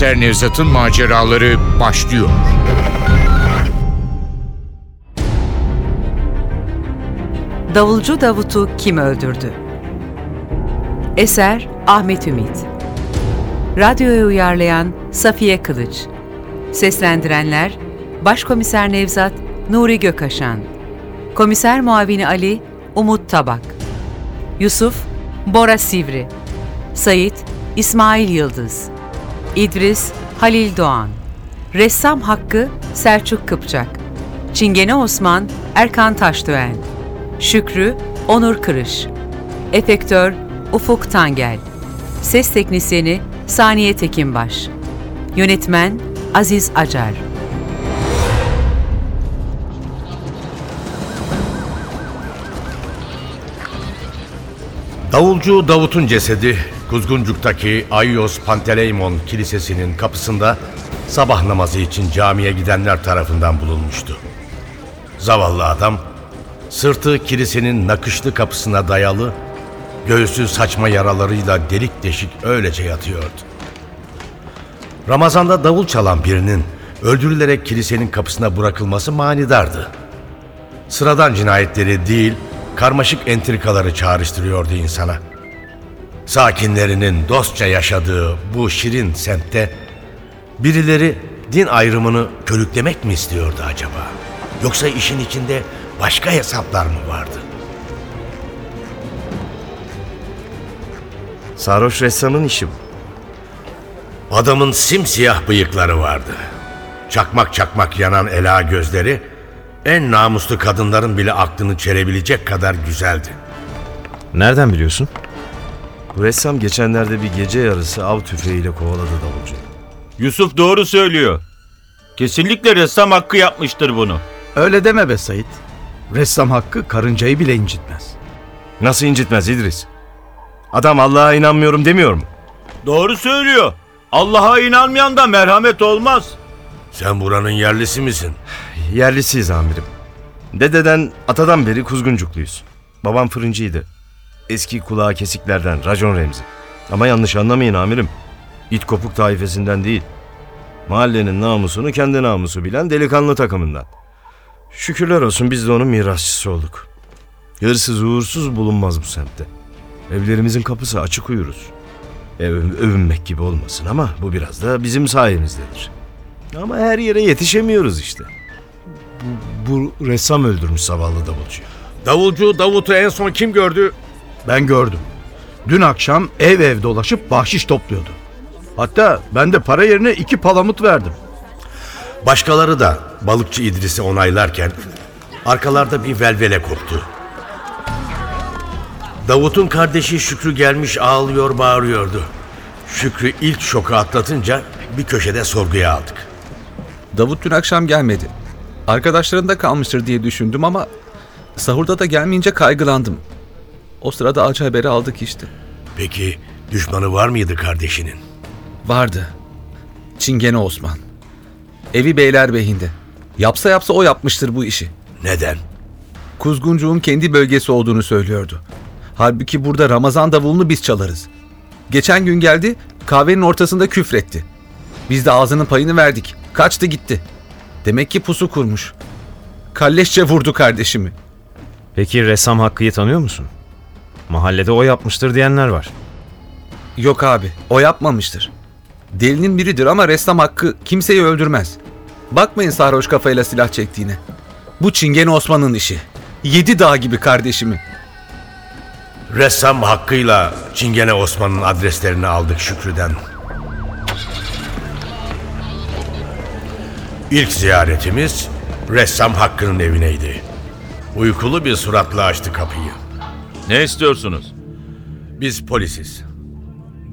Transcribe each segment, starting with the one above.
Başkomiser Nevzat'ın maceraları başlıyor. Davulcu Davut'u kim öldürdü? Eser Ahmet Ümit. Radyoya uyarlayan Safiye Kılıç. Seslendirenler Başkomiser Nevzat Nuri Gökaşan. Komiser Muavini Ali Umut Tabak. Yusuf Bora Sivri. Sayit İsmail Yıldız İdris Halil Doğan. Ressam Hakkı Selçuk Kıpçak. Çingene Osman Erkan Taşdöğen. Şükrü Onur Kırış. Efektör Ufuk Tangel. Ses Teknisyeni Saniye Tekinbaş. Yönetmen Aziz Acar. Davulcu Davut'un cesedi Kuzguncuk'taki Ayos Panteleimon Kilisesi'nin kapısında sabah namazı için camiye gidenler tarafından bulunmuştu. Zavallı adam sırtı kilisenin nakışlı kapısına dayalı, göğsü saçma yaralarıyla delik deşik öylece yatıyordu. Ramazanda davul çalan birinin öldürülerek kilisenin kapısına bırakılması manidardı. Sıradan cinayetleri değil, karmaşık entrikaları çağrıştırıyordu insana. Sakinlerinin dostça yaşadığı bu şirin semtte birileri din ayrımını körüklemek mi istiyordu acaba? Yoksa işin içinde başka hesaplar mı vardı? Sarhoş ressamın işi bu. Adamın simsiyah bıyıkları vardı. Çakmak çakmak yanan ela gözleri en namuslu kadınların bile aklını çelebilecek kadar güzeldi. Nereden biliyorsun? Bu ressam geçenlerde bir gece yarısı av tüfeğiyle kovaladı davulcu. Yusuf doğru söylüyor. Kesinlikle ressam hakkı yapmıştır bunu. Öyle deme be Sait. Ressam hakkı karıncayı bile incitmez. Nasıl incitmez İdris? Adam Allah'a inanmıyorum demiyor mu? Doğru söylüyor. Allah'a inanmayan da merhamet olmaz. Sen buranın yerlisi misin? Yerlisiyiz amirim. Dededen, atadan beri kuzguncukluyuz. Babam fırıncıydı. Eski kulağı kesiklerden, racon remzi. Ama yanlış anlamayın amirim. İt kopuk taifesinden değil. Mahallenin namusunu kendi namusu bilen delikanlı takımından. Şükürler olsun biz de onun mirasçısı olduk. Hırsız uğursuz bulunmaz bu semtte. Evlerimizin kapısı açık uyuruz. Ev, övünmek gibi olmasın ama bu biraz da bizim sayemizdedir. Ama her yere yetişemiyoruz işte. Bu, bu ressam öldürmüş zavallı davulcuyu. Davulcu Davut'u en son kim gördü? Ben gördüm. Dün akşam ev ev dolaşıp bahşiş topluyordu. Hatta ben de para yerine iki palamut verdim. Başkaları da balıkçı İdris'i onaylarken arkalarda bir velvele koptu. Davut'un kardeşi Şükrü gelmiş ağlıyor bağırıyordu. Şükrü ilk şoku atlatınca bir köşede sorguya aldık. Davut dün akşam gelmedi. Arkadaşlarında kalmıştır diye düşündüm ama sahurda da gelmeyince kaygılandım. O sırada acı haberi aldık işte. Peki düşmanı var mıydı kardeşinin? Vardı. Çingene Osman. Evi Beylerbeyi'nde. Yapsa yapsa o yapmıştır bu işi. Neden? Kuzguncuğun kendi bölgesi olduğunu söylüyordu. Halbuki burada Ramazan davulunu biz çalarız. Geçen gün geldi, kahvenin ortasında küfretti. Biz de ağzının payını verdik. Kaçtı gitti. Demek ki pusu kurmuş. Kalleşçe vurdu kardeşimi. Peki ressam Hakkı'yı tanıyor musun? Mahallede o yapmıştır diyenler var. Yok abi, o yapmamıştır. Delinin biridir ama ressam hakkı kimseyi öldürmez. Bakmayın sarhoş kafayla silah çektiğine. Bu Çingene Osman'ın işi. Yedi dağ gibi kardeşimi. Ressam hakkıyla Çingene Osman'ın adreslerini aldık Şükrü'den. İlk ziyaretimiz ressam Hakkı'nın evineydi. Uykulu bir suratla açtı kapıyı. Ne istiyorsunuz? Biz polisiz.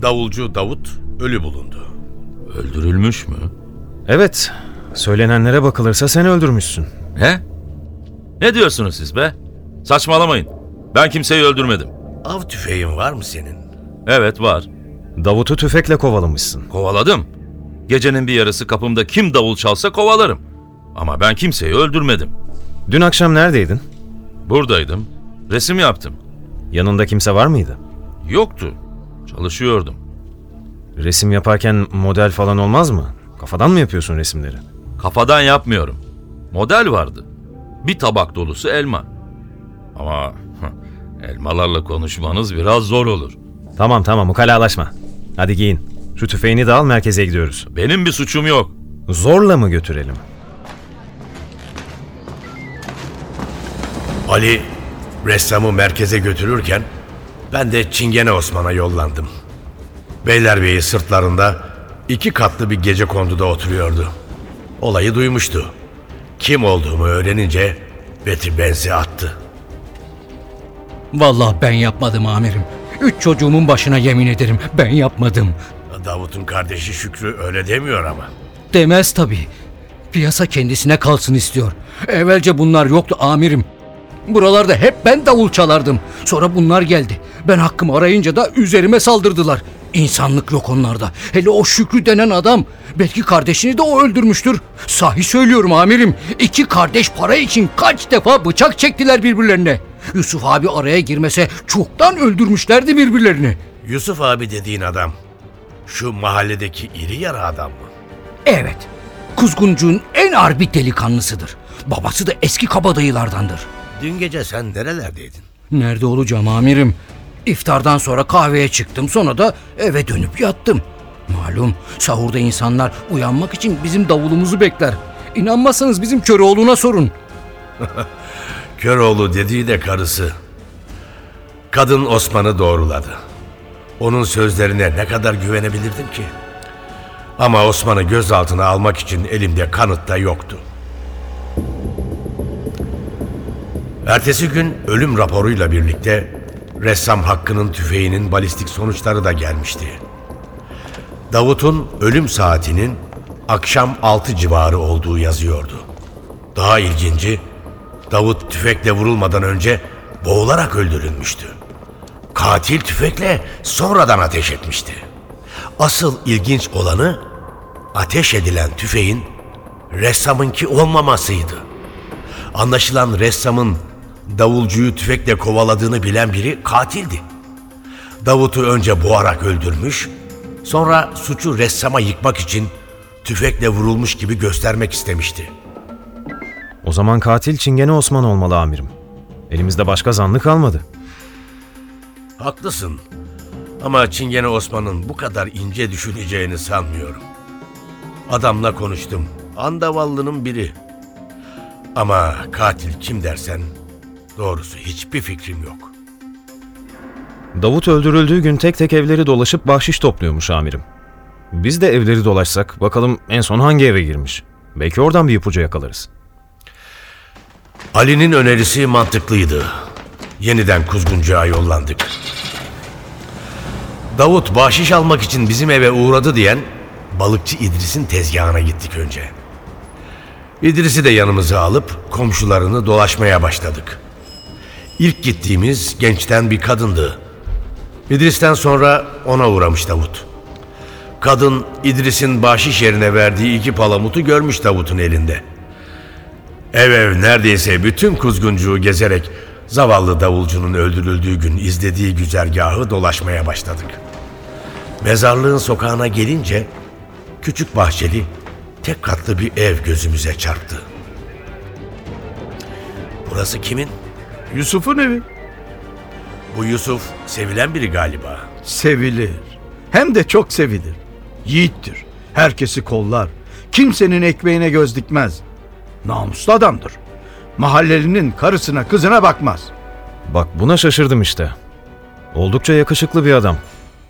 Davulcu Davut ölü bulundu. Öldürülmüş mü? Evet, söylenenlere bakılırsa sen öldürmüşsün. He? Ne diyorsunuz siz be? Saçmalamayın. Ben kimseyi öldürmedim. Av tüfeğin var mı senin? Evet var. Davut'u tüfekle kovalamışsın. Kovaladım. Gecenin bir yarısı kapımda kim davul çalsa kovalarım. Ama ben kimseyi öldürmedim. Dün akşam neredeydin? Buradaydım. Resim yaptım. Yanında kimse var mıydı? Yoktu. Çalışıyordum. Resim yaparken model falan olmaz mı? Kafadan mı yapıyorsun resimleri? Kafadan yapmıyorum. Model vardı. Bir tabak dolusu elma. Ama elmalarla konuşmanız biraz zor olur. Tamam tamam ukalalaşma. Hadi giyin. Şu tüfeğini de al merkeze gidiyoruz. Benim bir suçum yok. Zorla mı götürelim? Ali ressamı merkeze götürürken ben de Çingene Osman'a yollandım. Beylerbeyi sırtlarında iki katlı bir gece konduda oturuyordu. Olayı duymuştu. Kim olduğumu öğrenince beti benzi attı. Vallahi ben yapmadım amirim. Üç çocuğumun başına yemin ederim ben yapmadım. Davut'un kardeşi Şükrü öyle demiyor ama. Demez tabii. Piyasa kendisine kalsın istiyor. Evvelce bunlar yoktu amirim. Buralarda hep ben davul çalardım. Sonra bunlar geldi. Ben hakkımı arayınca da üzerime saldırdılar. İnsanlık yok onlarda. Hele o Şükrü denen adam. Belki kardeşini de o öldürmüştür. Sahi söylüyorum amirim. İki kardeş para için kaç defa bıçak çektiler birbirlerine. Yusuf abi araya girmese çoktan öldürmüşlerdi birbirlerini. Yusuf abi dediğin adam şu mahalledeki iri yarı adam mı? Evet. Kuzguncuğun en harbi delikanlısıdır. Babası da eski kabadayılardandır. Dün gece sen nerelerdeydin? Nerede olacağım amirim? İftardan sonra kahveye çıktım sonra da eve dönüp yattım. Malum sahurda insanlar uyanmak için bizim davulumuzu bekler. İnanmazsanız bizim Köroğlu'na sorun. Köroğlu dediği de karısı. Kadın Osman'ı doğruladı. Onun sözlerine ne kadar güvenebilirdim ki? Ama Osman'ı gözaltına almak için elimde kanıt da yoktu. Ertesi gün ölüm raporuyla birlikte ressam Hakkı'nın tüfeğinin balistik sonuçları da gelmişti. Davut'un ölüm saatinin akşam 6 civarı olduğu yazıyordu. Daha ilginci, Davut tüfekle vurulmadan önce boğularak öldürülmüştü. Katil tüfekle sonradan ateş etmişti. Asıl ilginç olanı ateş edilen tüfeğin ressamınki olmamasıydı. Anlaşılan ressamın davulcuyu tüfekle kovaladığını bilen biri katildi. Davut'u önce boğarak öldürmüş, sonra suçu ressama yıkmak için tüfekle vurulmuş gibi göstermek istemişti. O zaman katil Çingene Osman olmalı amirim. Elimizde başka zanlı kalmadı. Haklısın. Ama Çingene Osman'ın bu kadar ince düşüneceğini sanmıyorum. Adamla konuştum. Andavallının biri. Ama katil kim dersen doğrusu hiçbir fikrim yok. Davut öldürüldüğü gün tek tek evleri dolaşıp bahşiş topluyormuş amirim. Biz de evleri dolaşsak bakalım en son hangi eve girmiş. Belki oradan bir ipucu yakalarız. Ali'nin önerisi mantıklıydı. Yeniden Kuzguncuğa yollandık. Davut bahşiş almak için bizim eve uğradı diyen balıkçı İdris'in tezgahına gittik önce. İdris'i de yanımıza alıp komşularını dolaşmaya başladık. İlk gittiğimiz gençten bir kadındı. İdris'ten sonra ona uğramış Davut. Kadın İdris'in bahşiş yerine verdiği iki palamutu görmüş Davut'un elinde. Ev ev neredeyse bütün kuzguncuğu gezerek zavallı davulcunun öldürüldüğü gün izlediği güzergahı dolaşmaya başladık. Mezarlığın sokağına gelince küçük bahçeli tek katlı bir ev gözümüze çarptı. Burası kimin? Yusuf'un evi. Bu Yusuf sevilen biri galiba. Sevilir. Hem de çok sevilir. Yiğittir. Herkesi kollar. Kimsenin ekmeğine göz dikmez. Namuslu adamdır. Mahallelinin karısına kızına bakmaz. Bak buna şaşırdım işte. Oldukça yakışıklı bir adam.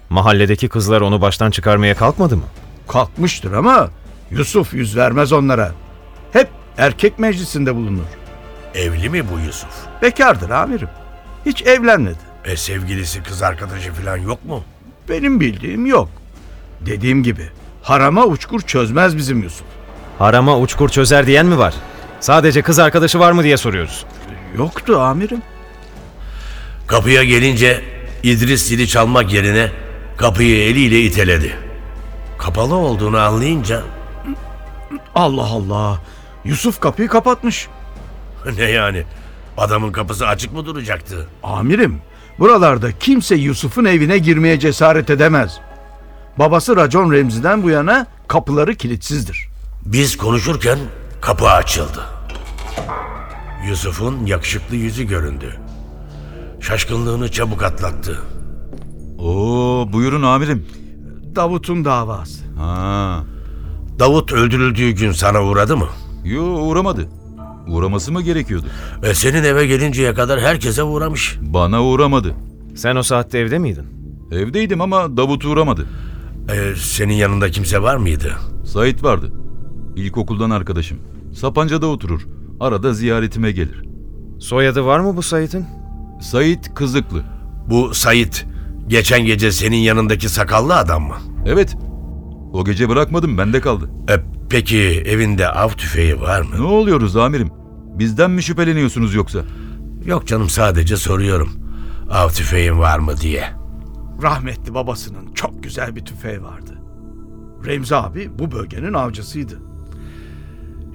Mahalledeki kızlar onu baştan çıkarmaya kalkmadı mı? Kalkmıştır ama Yusuf yüz vermez onlara. Hep erkek meclisinde bulunur. Evli mi bu Yusuf? Bekardır amirim. Hiç evlenmedi. E sevgilisi kız arkadaşı falan yok mu? Benim bildiğim yok. Dediğim gibi harama uçkur çözmez bizim Yusuf. Harama uçkur çözer diyen mi var? Sadece kız arkadaşı var mı diye soruyoruz. Yoktu amirim. Kapıya gelince İdris zili çalmak yerine kapıyı eliyle iteledi. Kapalı olduğunu anlayınca Allah Allah. Yusuf kapıyı kapatmış. ne yani adamın kapısı açık mı duracaktı? Amirim, buralarda kimse Yusuf'un evine girmeye cesaret edemez. Babası Racon Remzi'den bu yana kapıları kilitsizdir. Biz konuşurken kapı açıldı. Yusuf'un yakışıklı yüzü göründü. Şaşkınlığını çabuk atlattı. Oo buyurun amirim. Davut'un davası. Ha. Davut öldürüldüğü gün sana uğradı mı? Yo uğramadı. Uğraması mı gerekiyordu? E senin eve gelinceye kadar herkese uğramış. Bana uğramadı. Sen o saatte evde miydin? Evdeydim ama Davut uğramadı. E, senin yanında kimse var mıydı? Sait vardı. İlkokuldan arkadaşım. Sapanca'da oturur. Arada ziyaretime gelir. Soyadı var mı bu Sait'in? Sait Kızıklı. Bu Sait, geçen gece senin yanındaki sakallı adam mı? Evet. O gece bırakmadım bende kaldı. E, peki evinde av tüfeği var mı? Ne oluyoruz amirim? Bizden mi şüpheleniyorsunuz yoksa? Yok canım sadece soruyorum. Av tüfeğin var mı diye. Rahmetli babasının çok güzel bir tüfeği vardı. Remzi abi bu bölgenin avcısıydı.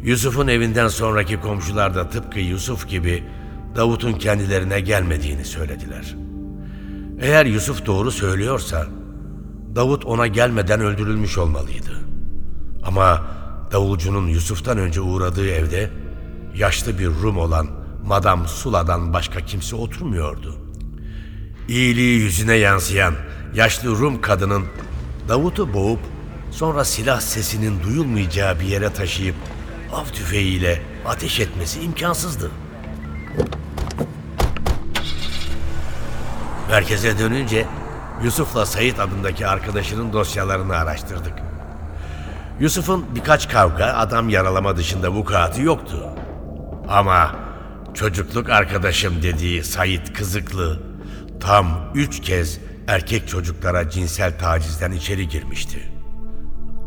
Yusuf'un evinden sonraki komşular da tıpkı Yusuf gibi Davut'un kendilerine gelmediğini söylediler. Eğer Yusuf doğru söylüyorsa Davut ona gelmeden öldürülmüş olmalıydı. Ama davulcunun Yusuf'tan önce uğradığı evde yaşlı bir Rum olan Madam Sula'dan başka kimse oturmuyordu. İyiliği yüzüne yansıyan yaşlı Rum kadının Davut'u boğup sonra silah sesinin duyulmayacağı bir yere taşıyıp av tüfeğiyle ateş etmesi imkansızdı. Merkeze dönünce Yusuf'la Sayit adındaki arkadaşının dosyalarını araştırdık. Yusuf'un birkaç kavga, adam yaralama dışında vukuatı yoktu. Ama çocukluk arkadaşım dediği Sayit Kızıklı tam üç kez erkek çocuklara cinsel tacizden içeri girmişti.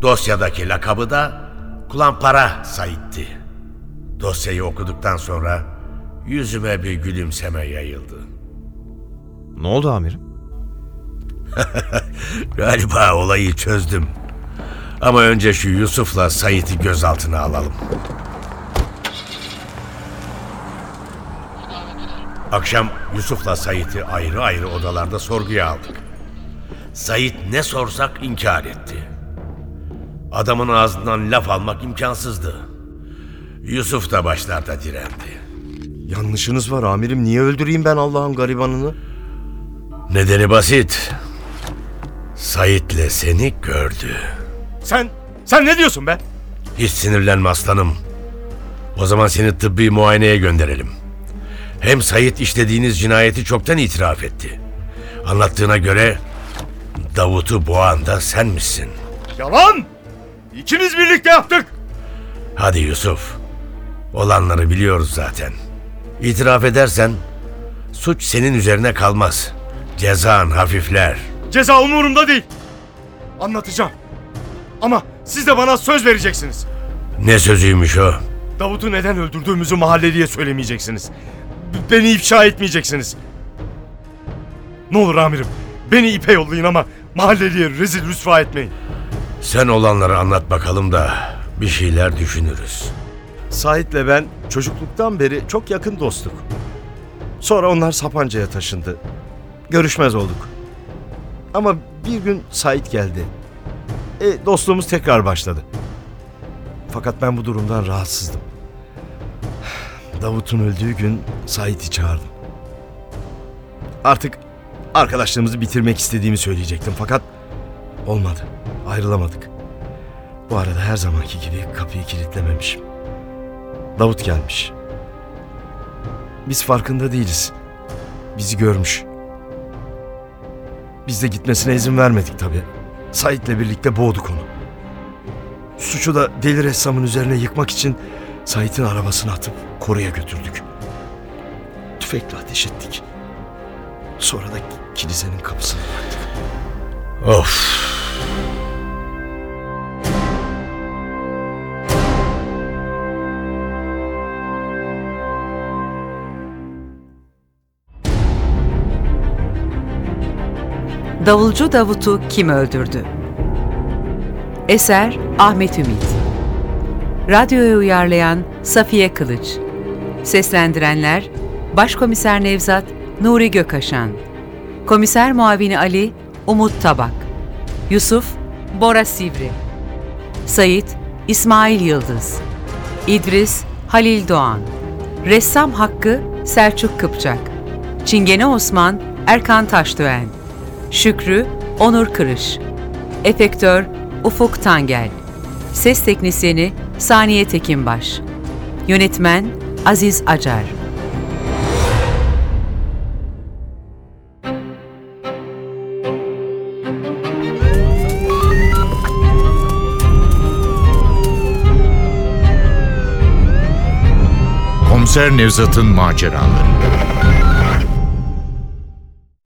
Dosyadaki lakabı da Kulampara Sait'ti. Dosyayı okuduktan sonra yüzüme bir gülümseme yayıldı. Ne oldu amirim? Galiba olayı çözdüm. Ama önce şu Yusuf'la Sait'i gözaltına alalım. Akşam Yusuf'la Sait'i ayrı ayrı odalarda sorguya aldık. Sait ne sorsak inkar etti. Adamın ağzından laf almak imkansızdı. Yusuf da başlarda direndi. Yanlışınız var amirim. Niye öldüreyim ben Allah'ın garibanını? Nedeni basit. Sait'le seni gördü. Sen, sen ne diyorsun be? Hiç sinirlenme aslanım. O zaman seni tıbbi muayeneye gönderelim. Hem Sayit işlediğiniz cinayeti çoktan itiraf etti. Anlattığına göre Davut'u boğan da sen misin? Yalan! İkimiz birlikte yaptık. Hadi Yusuf. Olanları biliyoruz zaten. İtiraf edersen suç senin üzerine kalmaz. Cezan hafifler. Ceza umurumda değil. Anlatacağım. Ama siz de bana söz vereceksiniz. Ne sözüymüş o? Davut'u neden öldürdüğümüzü mahalleliye söylemeyeceksiniz. B- Beni ifşa etmeyeceksiniz. Ne olur amirim, beni ipe yollayın ama mahalleliye rezil rüsva etmeyin. Sen olanları anlat bakalım da bir şeyler düşünürüz. Sait'le ben çocukluktan beri çok yakın dostluk. Sonra onlar Sapanca'ya taşındı. Görüşmez olduk. Ama bir gün Sait geldi. E, dostluğumuz tekrar başladı. Fakat ben bu durumdan rahatsızdım. Davut'un öldüğü gün Sait'i çağırdım. Artık arkadaşlığımızı bitirmek istediğimi söyleyecektim fakat olmadı. Ayrılamadık. Bu arada her zamanki gibi kapıyı kilitlememişim. Davut gelmiş. Biz farkında değiliz. Bizi görmüş. Biz de gitmesine izin vermedik tabii. Sait'le birlikte boğduk onu. Suçu da deli ressamın üzerine yıkmak için Sait'in arabasına atıp koruya götürdük. Tüfekle ateş ettik. Sonra da kilisenin kapısını bıraktık. Of. Davulcu Davut'u kim öldürdü? Eser Ahmet Ümit. Radyoya uyarlayan Safiye Kılıç. Seslendirenler Başkomiser Nevzat Nuri Gökaşan. Komiser Muavini Ali Umut Tabak. Yusuf Bora Sivri. Sait İsmail Yıldız. İdris Halil Doğan. Ressam Hakkı Selçuk Kıpçak. Çingene Osman Erkan Taşdöğen Şükrü Onur Kırış. Efektör Ufuk Tangel. Ses Teknisyeni Saniye Tekinbaş. Yönetmen Aziz Acar. Komiser Nevzat'ın maceraları.